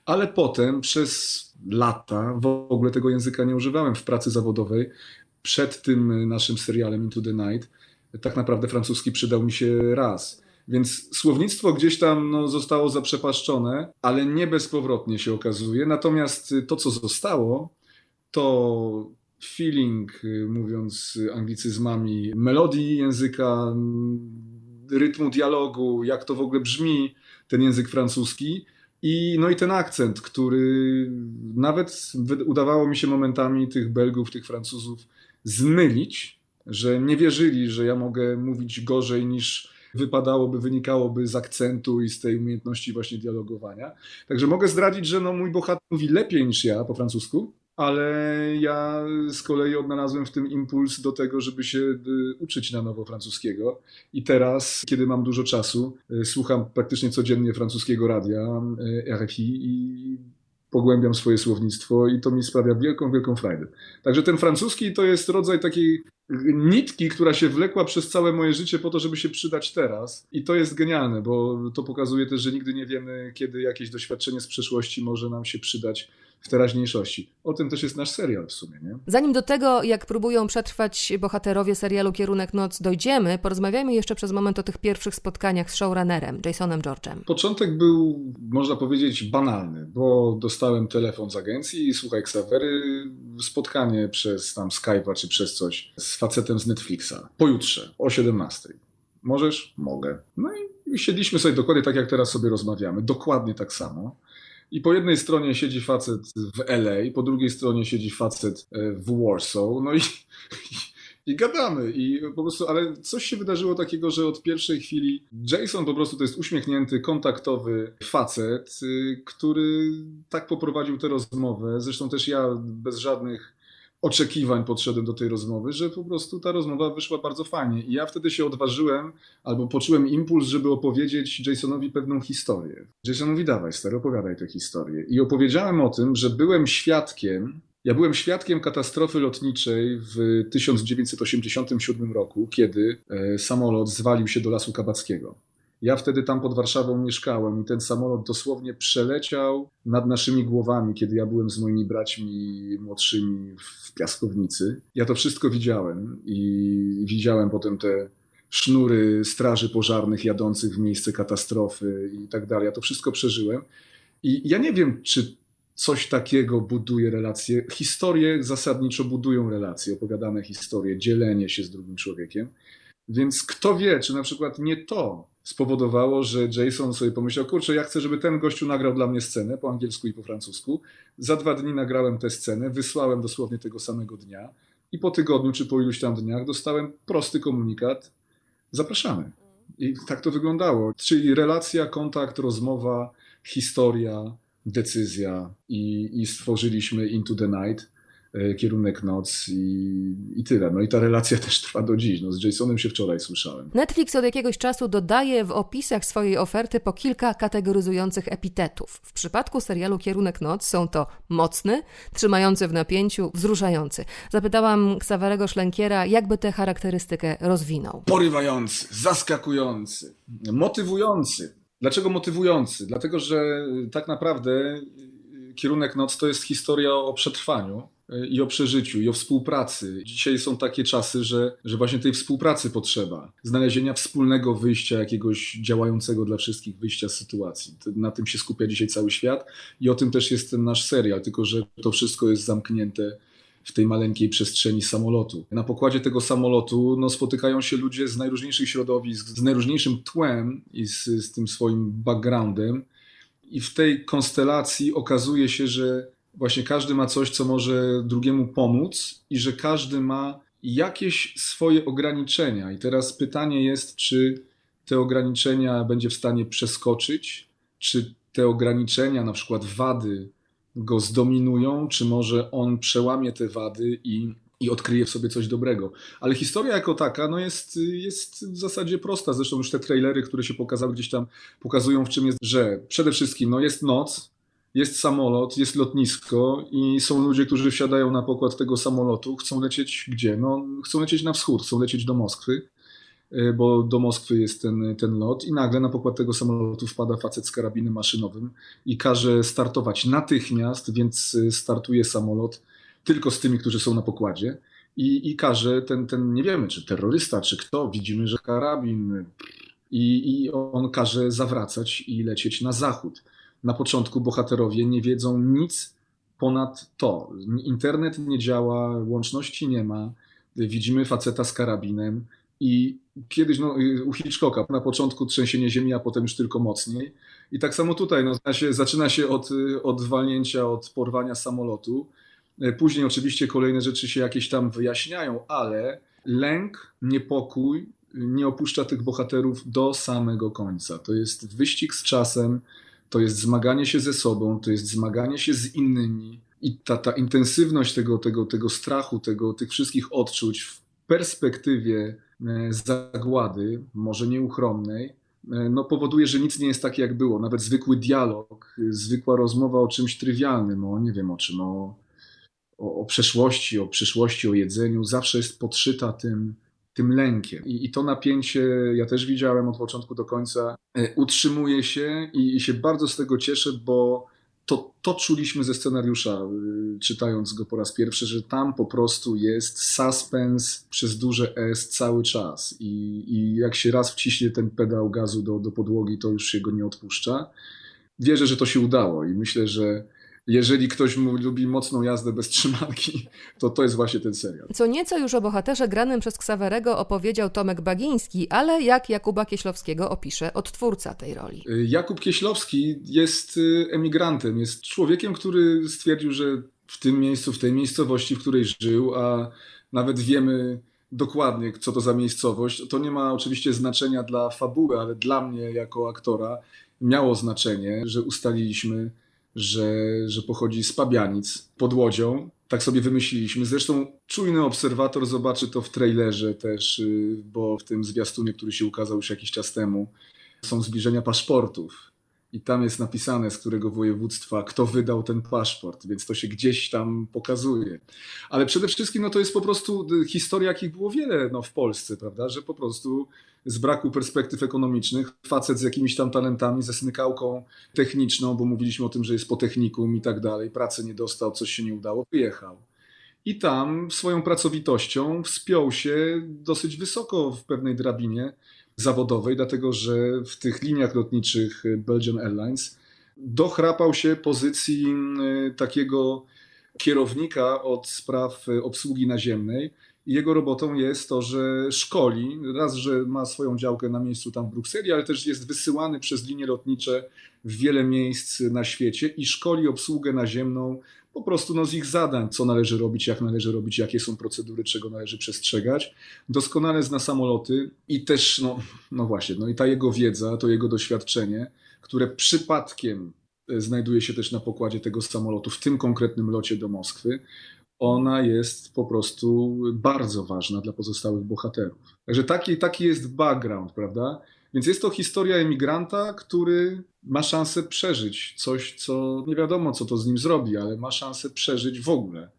Ale potem przez lata w ogóle tego języka nie używałem w pracy zawodowej. Przed tym naszym serialem Into the Night tak naprawdę francuski przydał mi się raz. Więc słownictwo gdzieś tam no, zostało zaprzepaszczone, ale nie bezpowrotnie się okazuje. Natomiast to, co zostało, to feeling, mówiąc anglicyzmami, melodii języka, rytmu dialogu, jak to w ogóle brzmi ten język francuski. I, no i ten akcent, który nawet udawało mi się momentami tych Belgów, tych Francuzów zmylić, że nie wierzyli, że ja mogę mówić gorzej niż wypadałoby, wynikałoby z akcentu i z tej umiejętności właśnie dialogowania. Także mogę zdradzić, że no mój bohater mówi lepiej niż ja po francusku, ale ja z kolei odnalazłem w tym impuls do tego, żeby się y, uczyć na nowo francuskiego. I teraz, kiedy mam dużo czasu, y, słucham praktycznie codziennie francuskiego radia y, RFI i pogłębiam swoje słownictwo i to mi sprawia wielką, wielką frajdę. Także ten francuski to jest rodzaj takiej nitki, która się wlekła przez całe moje życie po to, żeby się przydać teraz. I to jest genialne, bo to pokazuje też, że nigdy nie wiemy, kiedy jakieś doświadczenie z przeszłości może nam się przydać w teraźniejszości. O tym też jest nasz serial w sumie, nie? Zanim do tego, jak próbują przetrwać bohaterowie serialu Kierunek Noc dojdziemy, porozmawiajmy jeszcze przez moment o tych pierwszych spotkaniach z showrunnerem, Jasonem George'em. Początek był, można powiedzieć, banalny, bo dostałem telefon z agencji i słuchaj, Xavery, spotkanie przez tam Skype'a czy przez coś z facetem z Netflixa. Pojutrze, o 17. Możesz? Mogę. No i siedliśmy sobie dokładnie tak, jak teraz sobie rozmawiamy. Dokładnie tak samo. I po jednej stronie siedzi facet w LA, po drugiej stronie siedzi facet e, w Warsaw, no i, i, i, gadamy. I po prostu, ale coś się wydarzyło takiego, że od pierwszej chwili Jason po prostu to jest uśmiechnięty, kontaktowy facet, y, który tak poprowadził tę rozmowę. Zresztą też ja bez żadnych oczekiwań podszedłem do tej rozmowy, że po prostu ta rozmowa wyszła bardzo fajnie. I ja wtedy się odważyłem, albo poczułem impuls, żeby opowiedzieć Jasonowi pewną historię. Jasonowi dawaj, stary, opowiadaj tę historię. I opowiedziałem o tym, że byłem świadkiem, ja byłem świadkiem katastrofy lotniczej w 1987 roku, kiedy e, samolot zwalił się do Lasu Kabackiego. Ja wtedy tam pod Warszawą mieszkałem i ten samolot dosłownie przeleciał nad naszymi głowami, kiedy ja byłem z moimi braćmi młodszymi w piaskownicy. Ja to wszystko widziałem i widziałem potem te sznury straży pożarnych jadących w miejsce katastrofy i tak dalej. Ja to wszystko przeżyłem. I ja nie wiem, czy coś takiego buduje relacje. Historie zasadniczo budują relacje, opowiadane historie, dzielenie się z drugim człowiekiem. Więc kto wie, czy na przykład nie to spowodowało, że Jason sobie pomyślał, kurczę, ja chcę, żeby ten gościu nagrał dla mnie scenę po angielsku i po francusku. Za dwa dni nagrałem tę scenę, wysłałem dosłownie tego samego dnia i po tygodniu czy po iluś tam dniach dostałem prosty komunikat, zapraszamy. I tak to wyglądało. Czyli relacja, kontakt, rozmowa, historia, decyzja i, i stworzyliśmy Into the Night kierunek noc i, i tyle. No i ta relacja też trwa do dziś. No, z Jasonem się wczoraj słyszałem. Netflix od jakiegoś czasu dodaje w opisach swojej oferty po kilka kategoryzujących epitetów. W przypadku serialu Kierunek Noc są to mocny, trzymający w napięciu, wzruszający. Zapytałam Ksawerego Szlenkiera, jakby tę charakterystykę rozwinął. Porywający, zaskakujący, motywujący. Dlaczego motywujący? Dlatego, że tak naprawdę Kierunek Noc to jest historia o przetrwaniu i o przeżyciu, i o współpracy. Dzisiaj są takie czasy, że, że właśnie tej współpracy potrzeba. Znalezienia wspólnego wyjścia, jakiegoś działającego dla wszystkich wyjścia z sytuacji. Na tym się skupia dzisiaj cały świat i o tym też jest ten nasz serial, tylko że to wszystko jest zamknięte w tej maleńkiej przestrzeni samolotu. Na pokładzie tego samolotu no, spotykają się ludzie z najróżniejszych środowisk, z najróżniejszym tłem i z, z tym swoim backgroundem. I w tej konstelacji okazuje się, że właśnie każdy ma coś, co może drugiemu pomóc i że każdy ma jakieś swoje ograniczenia. I teraz pytanie jest, czy te ograniczenia będzie w stanie przeskoczyć, czy te ograniczenia, na przykład wady, go zdominują, czy może on przełamie te wady i, i odkryje w sobie coś dobrego. Ale historia jako taka no jest, jest w zasadzie prosta. Zresztą już te trailery, które się pokazały gdzieś tam, pokazują w czym jest, że przede wszystkim no jest noc, jest samolot, jest lotnisko i są ludzie, którzy wsiadają na pokład tego samolotu, chcą lecieć gdzie? No, chcą lecieć na wschód, chcą lecieć do Moskwy, y, bo do Moskwy jest ten, ten lot i nagle na pokład tego samolotu wpada facet z karabinem maszynowym i każe startować natychmiast, więc y, startuje samolot tylko z tymi, którzy są na pokładzie i, i każe ten, ten, nie wiemy, czy terrorysta, czy kto, widzimy, że karabin i, i on każe zawracać i lecieć na zachód na początku bohaterowie nie wiedzą nic ponad to. Internet nie działa, łączności nie ma. Widzimy faceta z karabinem i kiedyś no, u Hitchcocka na początku trzęsienie ziemi, a potem już tylko mocniej. I tak samo tutaj no, zaczyna się od, od walnięcia, od porwania samolotu. Później oczywiście kolejne rzeczy się jakieś tam wyjaśniają, ale lęk, niepokój nie opuszcza tych bohaterów do samego końca. To jest wyścig z czasem, to jest zmaganie się ze sobą, to jest zmaganie się z innymi. I ta, ta intensywność tego, tego, tego strachu, tego, tych wszystkich odczuć w perspektywie e, zagłady, może nieuchronnej, e, no powoduje, że nic nie jest takie, jak było. Nawet zwykły dialog, zwykła rozmowa o czymś trywialnym, o nie wiem o czym, o, o, o przeszłości, o przyszłości, o jedzeniu, zawsze jest podszyta tym, tym lękiem. I, I, to napięcie ja też widziałem od początku do końca. E, utrzymuje się i, i się bardzo z tego cieszę, bo to, to czuliśmy ze scenariusza, y, czytając go po raz pierwszy, że tam po prostu jest suspens przez duże S cały czas. I, i jak się raz wciśnie ten pedał gazu do, do podłogi, to już się go nie odpuszcza. Wierzę, że to się udało i myślę, że jeżeli ktoś lubi mocną jazdę bez trzymanki, to to jest właśnie ten serial. Co nieco już o bohaterze granym przez Ksawerego opowiedział Tomek Bagiński, ale jak Jakuba Kieślowskiego opisze odtwórca tej roli. Y, Jakub Kieślowski jest y, emigrantem, jest człowiekiem, który stwierdził, że w tym miejscu, w tej miejscowości, w której żył, a nawet wiemy dokładnie, co to za miejscowość. To nie ma oczywiście znaczenia dla fabuły, ale dla mnie jako aktora miało znaczenie, że ustaliliśmy że, że pochodzi z Pabianic pod Łodzią. Tak sobie wymyśliliśmy. Zresztą czujny obserwator zobaczy to w trailerze też, y, bo w tym zwiastunie, który się ukazał już jakiś czas temu, są zbliżenia paszportów. I tam jest napisane, z którego województwa, kto wydał ten paszport, więc to się gdzieś tam pokazuje. Ale przede wszystkim no, to jest po prostu y, historia, jakich było wiele no, w Polsce, prawda? Że po prostu z braku perspektyw ekonomicznych, facet z jakimiś tam talentami, ze smykałką techniczną, bo mówiliśmy o tym, że jest po technikum i tak dalej, pracy nie dostał, coś się nie udało, wyjechał. I tam swoją pracowitością wspiął się dosyć wysoko w pewnej drabinie zawodowej, dlatego że w tych liniach lotniczych Belgian Airlines dochrapał się pozycji y, takiego kierownika od spraw obsługi naziemnej. Jego robotą jest to, że szkoli, raz, że ma swoją działkę na miejscu tam w Brukseli, ale też jest wysyłany przez linie lotnicze w wiele miejsc na świecie i szkoli obsługę naziemną po prostu no, z ich zadań, co należy robić, jak należy robić, jakie są procedury, czego należy przestrzegać. Doskonale zna samoloty i też, no, no właśnie, no i ta jego wiedza, to jego doświadczenie, które przypadkiem e, znajduje się też na pokładzie tego samolotu, w tym konkretnym locie do Moskwy, ona jest po prostu bardzo ważna dla pozostałych bohaterów. Także taki, taki jest background, prawda? Więc jest to historia emigranta, który ma szansę przeżyć coś, co nie wiadomo, co to z nim zrobi, ale ma szansę przeżyć w ogóle.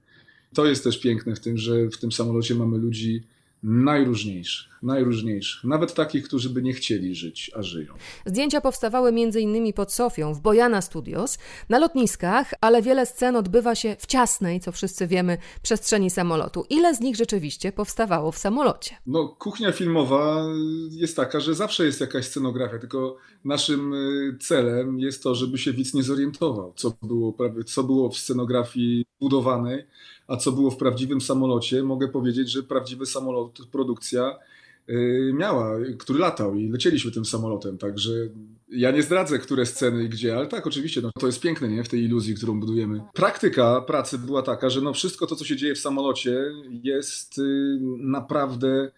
To jest też piękne w tym, że w tym samolocie mamy ludzi najróżniejszych, najróżniejszych, nawet takich, którzy by nie chcieli żyć, a żyją. Zdjęcia powstawały m.in. pod Sofią w Bojana Studios, na lotniskach, ale wiele scen odbywa się w ciasnej, co wszyscy wiemy, przestrzeni samolotu. Ile z nich rzeczywiście powstawało w samolocie? No, kuchnia filmowa jest taka, że zawsze jest jakaś scenografia, tylko naszym y, celem jest to, żeby się widz nie zorientował, co było, co było w scenografii budowanej, a co było w prawdziwym samolocie, mogę powiedzieć, że prawdziwy samolot, produkcja y, miała, który latał i lecieliśmy tym samolotem, także ja nie zdradzę, które sceny i gdzie, ale tak, oczywiście, no, to jest piękne, nie, w tej iluzji, którą budujemy. Praktyka pracy była taka, że no wszystko to, co się dzieje w samolocie jest y, naprawdę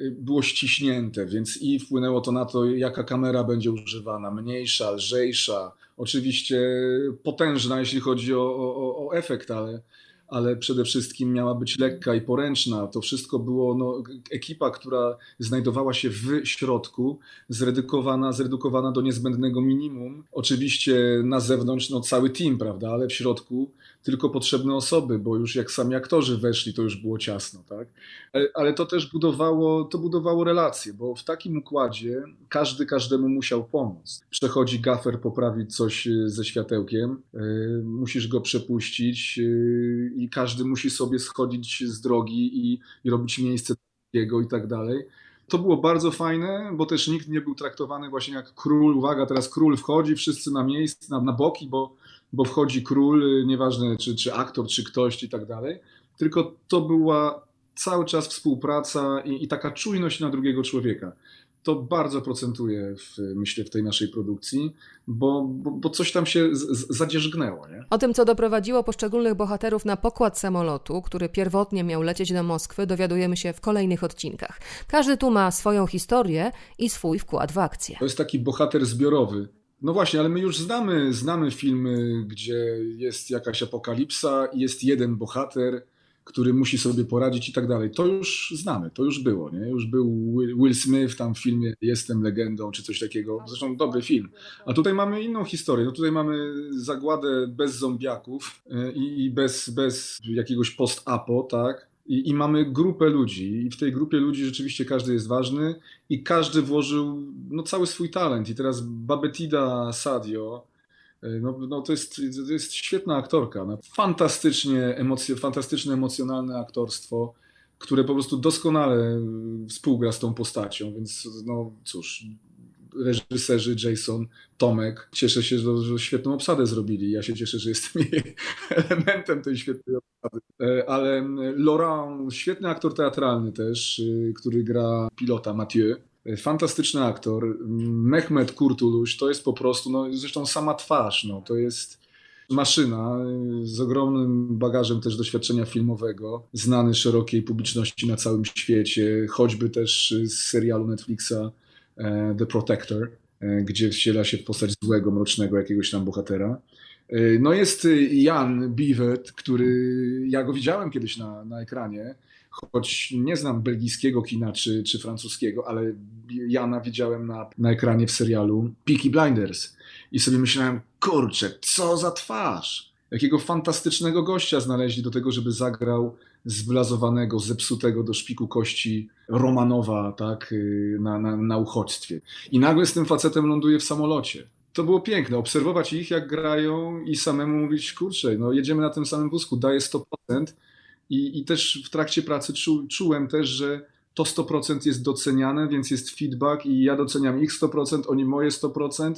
y, było ściśnięte, więc i wpłynęło to na to, jaka kamera będzie używana, mniejsza, lżejsza, oczywiście potężna, jeśli chodzi o, o, o efekt, ale ale przede wszystkim miała być lekka i poręczna. To wszystko było no, ekipa, która znajdowała się w środku, zredukowana, zredukowana do niezbędnego minimum. Oczywiście na zewnątrz no, cały team, prawda, ale w środku tylko potrzebne osoby, bo już jak sami aktorzy weszli, to już było ciasno, tak? Ale to też budowało, to budowało relacje, bo w takim układzie każdy każdemu musiał pomóc. Przechodzi gafer poprawić coś e, ze światełkiem, e, musisz go przepuścić e, i każdy musi sobie schodzić z drogi i, i robić miejsce jego i tak dalej. To było bardzo fajne, bo też nikt nie był traktowany właśnie jak król. Uwaga, teraz król wchodzi, wszyscy na miejsce, na, na boki, bo bo wchodzi król, nieważne czy, czy aktor, czy ktoś i tak dalej, tylko to była cały czas współpraca i, i taka czujność na drugiego człowieka to bardzo procentuje, w, myślę, w tej naszej produkcji, bo, bo, bo coś tam się z, z, zadzierzgnęło. Nie? O tym, co doprowadziło poszczególnych bohaterów na pokład samolotu, który pierwotnie miał lecieć do Moskwy, dowiadujemy się w kolejnych odcinkach. Każdy tu ma swoją historię i swój wkład w akcję. To jest taki bohater zbiorowy. No właśnie, ale my już znamy, znamy filmy, gdzie jest jakaś apokalipsa i jest jeden bohater, który musi sobie poradzić i tak dalej. To już znamy, to już było, nie? Już był Will Smith tam w filmie Jestem legendą, czy coś takiego. Zresztą dobry film. A tutaj mamy inną historię. No tutaj mamy zagładę bez zombiaków e, i, bez, bez jakiegoś post-apo, tak? I, I, mamy grupę ludzi, i w tej grupie ludzi rzeczywiście każdy jest ważny, i każdy włożył no, cały swój talent. I teraz Babetida Sadio, e, no, no to, jest, to jest świetna aktorka. No. Fantastycznie emocje, fantastyczne emocjonalne aktorstwo, które po prostu doskonale współgra z tą postacią. Więc no cóż, reżyserzy Jason, Tomek. Cieszę się, że, świetną obsadę zrobili. Ja się cieszę, że jestem elementem tej świetnej obsady. E, ale Laurent, świetny aktor teatralny też, e, który gra pilota Mathieu. E, fantastyczny aktor. Mehmet Kurtuluş to jest po prostu, no zresztą sama twarz, no to jest maszyna z ogromnym bagażem też doświadczenia filmowego, znany szerokiej publiczności na całym świecie, choćby też z serialu Netflixa The Protector, e, gdzie wciela się w postać złego, mrocznego jakiegoś tam bohatera. E, no jest Jan Bivet, który ja go widziałem kiedyś na, na ekranie, choć nie znam belgijskiego kina czy, czy francuskiego, ale Jana widziałem na, na ekranie w serialu Peaky Blinders i sobie myślałem, kurczę, co za twarz! Jakiego fantastycznego gościa znaleźli do tego, żeby zagrał zblazowanego, zepsutego do szpiku kości Romanowa tak, y, na, na, na uchodźstwie. I nagle z tym facetem ląduje w samolocie. To było piękne, obserwować ich, jak grają i samemu mówić, kurczę, no jedziemy na tym samym wózku, daję 100%. I, i też w trakcie pracy czu, czułem też, że to 100% jest doceniane, więc jest feedback i ja doceniam ich 100%, oni moje 100%.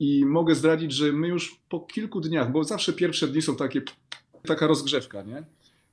I mogę zdradzić, że my już po kilku dniach, bo zawsze pierwsze dni są takie, taka rozgrzewka, nie?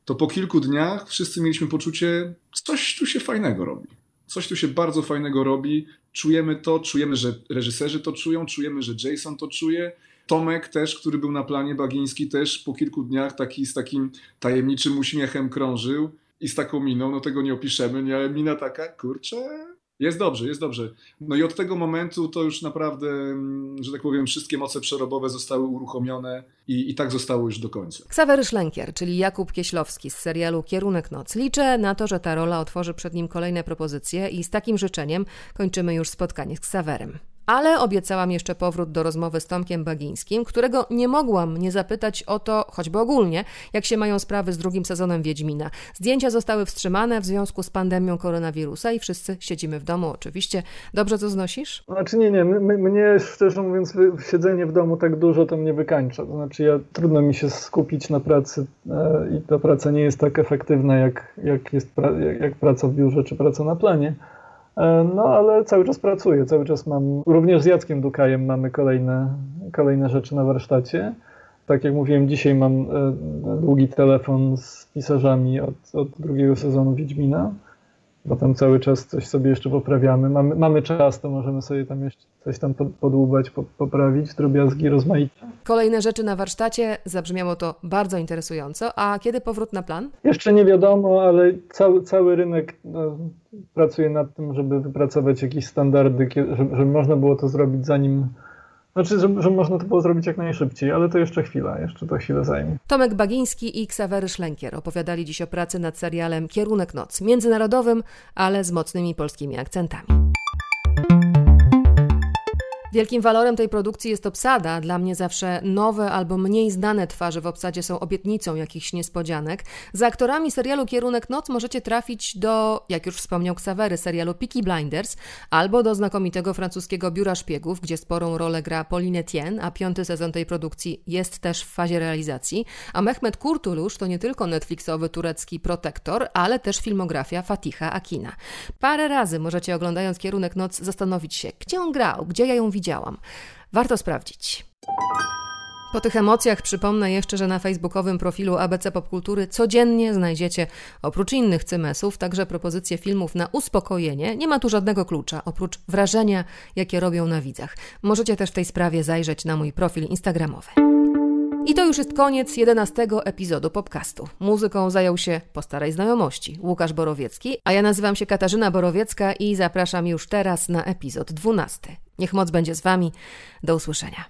To po kilku dniach wszyscy mieliśmy poczucie, coś tu się fajnego robi. Coś tu się bardzo fajnego robi. Czujemy to, czujemy, że reżyserzy to czują, czujemy, że Jason to czuje. Tomek też, który był na planie, Bagiński też po kilku dniach taki z takim tajemniczym uśmiechem krążył i z taką miną, no tego nie opiszemy, nie, ale mina taka, kurczę, jest dobrze, jest dobrze. No i od tego momentu to już naprawdę, mm, że tak powiem, wszystkie moce przerobowe zostały uruchomione i, i tak zostało już do końca. Ksawery Szlenkier, czyli Jakub Kieślowski z serialu Kierunek Noc. Liczę na to, że ta rola otworzy przed nim kolejne propozycje i z takim życzeniem kończymy już spotkanie z Ksawerem. Ale obiecałam jeszcze powrót do rozmowy z Tomkiem Bagińskim, którego nie mogłam nie zapytać o to, choćby ogólnie, jak się mają sprawy z drugim sezonem Wiedźmina. Zdjęcia zostały wstrzymane w związku z pandemią koronawirusa i wszyscy siedzimy w domu oczywiście. Dobrze to znosisz? Znaczy nie, nie. mnie, szczerze mówiąc, siedzenie w domu tak dużo to mnie wykańcza. To znaczy ja, trudno mi się skupić na pracy e, i ta praca nie jest tak efektywna, jak, jak, jest pra, jak praca w biurze czy praca na planie. E, no ale cały czas pracuję, cały czas mam, również z Jackiem Dukajem mamy kolejne, kolejne rzeczy na warsztacie. Tak jak mówiłem, dzisiaj mam e, długi telefon z pisarzami od, od drugiego sezonu Wiedźmina bo tam cały czas coś sobie jeszcze poprawiamy. Mamy, mamy czas, to możemy sobie tam jeszcze coś tam podłubać, poprawić, drobiazgi rozmaite. Kolejne rzeczy na warsztacie, zabrzmiało to bardzo interesująco. A kiedy powrót na plan? Jeszcze nie wiadomo, ale cały, cały rynek no, pracuje nad tym, żeby wypracować jakieś standardy, żeby, żeby można było to zrobić zanim znaczy, że, że, można to było zrobić jak najszybciej, ale to jeszcze chwila, jeszcze to chwilę zajmie. Tomek Bagiński i Ksawery Szlenkier opowiadali dziś o pracy nad serialem Kierunek Noc, międzynarodowym, ale z mocnymi polskimi akcentami. Wielkim walorem tej produkcji jest obsada. Dla mnie zawsze nowe albo mniej znane twarze w obsadzie są obietnicą jakichś niespodzianek. Za aktorami serialu Kierunek Noc możecie trafić do, jak już wspomniał Ksawery, serialu Peaky Blinders albo do znakomitego francuskiego Biura Szpiegów, gdzie sporą rolę gra Pauline Etienne, a piąty sezon tej produkcji jest też w fazie realizacji. A Mehmet Kurtulusz to nie tylko Netflixowy turecki protektor, ale też filmografia Fatiha Akina. Parę razy możecie oglądając Kierunek Noc zastanowić się, gdzie on grał, gdzie ja ją widziałem widziałam. Warto sprawdzić. Po tych emocjach przypomnę jeszcze, że na facebookowym profilu ABC Popkultury codziennie znajdziecie, oprócz innych cymesów, także propozycje filmów na uspokojenie. Nie ma tu żadnego klucza, oprócz wrażenia, jakie robią na widzach. Możecie też w tej sprawie zajrzeć na mój profil instagramowy. I to już jest koniec 11 epizodu podcastu. Muzyką zajął się po starej znajomości Łukasz Borowiecki, a ja nazywam się Katarzyna Borowiecka i zapraszam już teraz na epizod 12. Niech moc będzie z Wami. Do usłyszenia.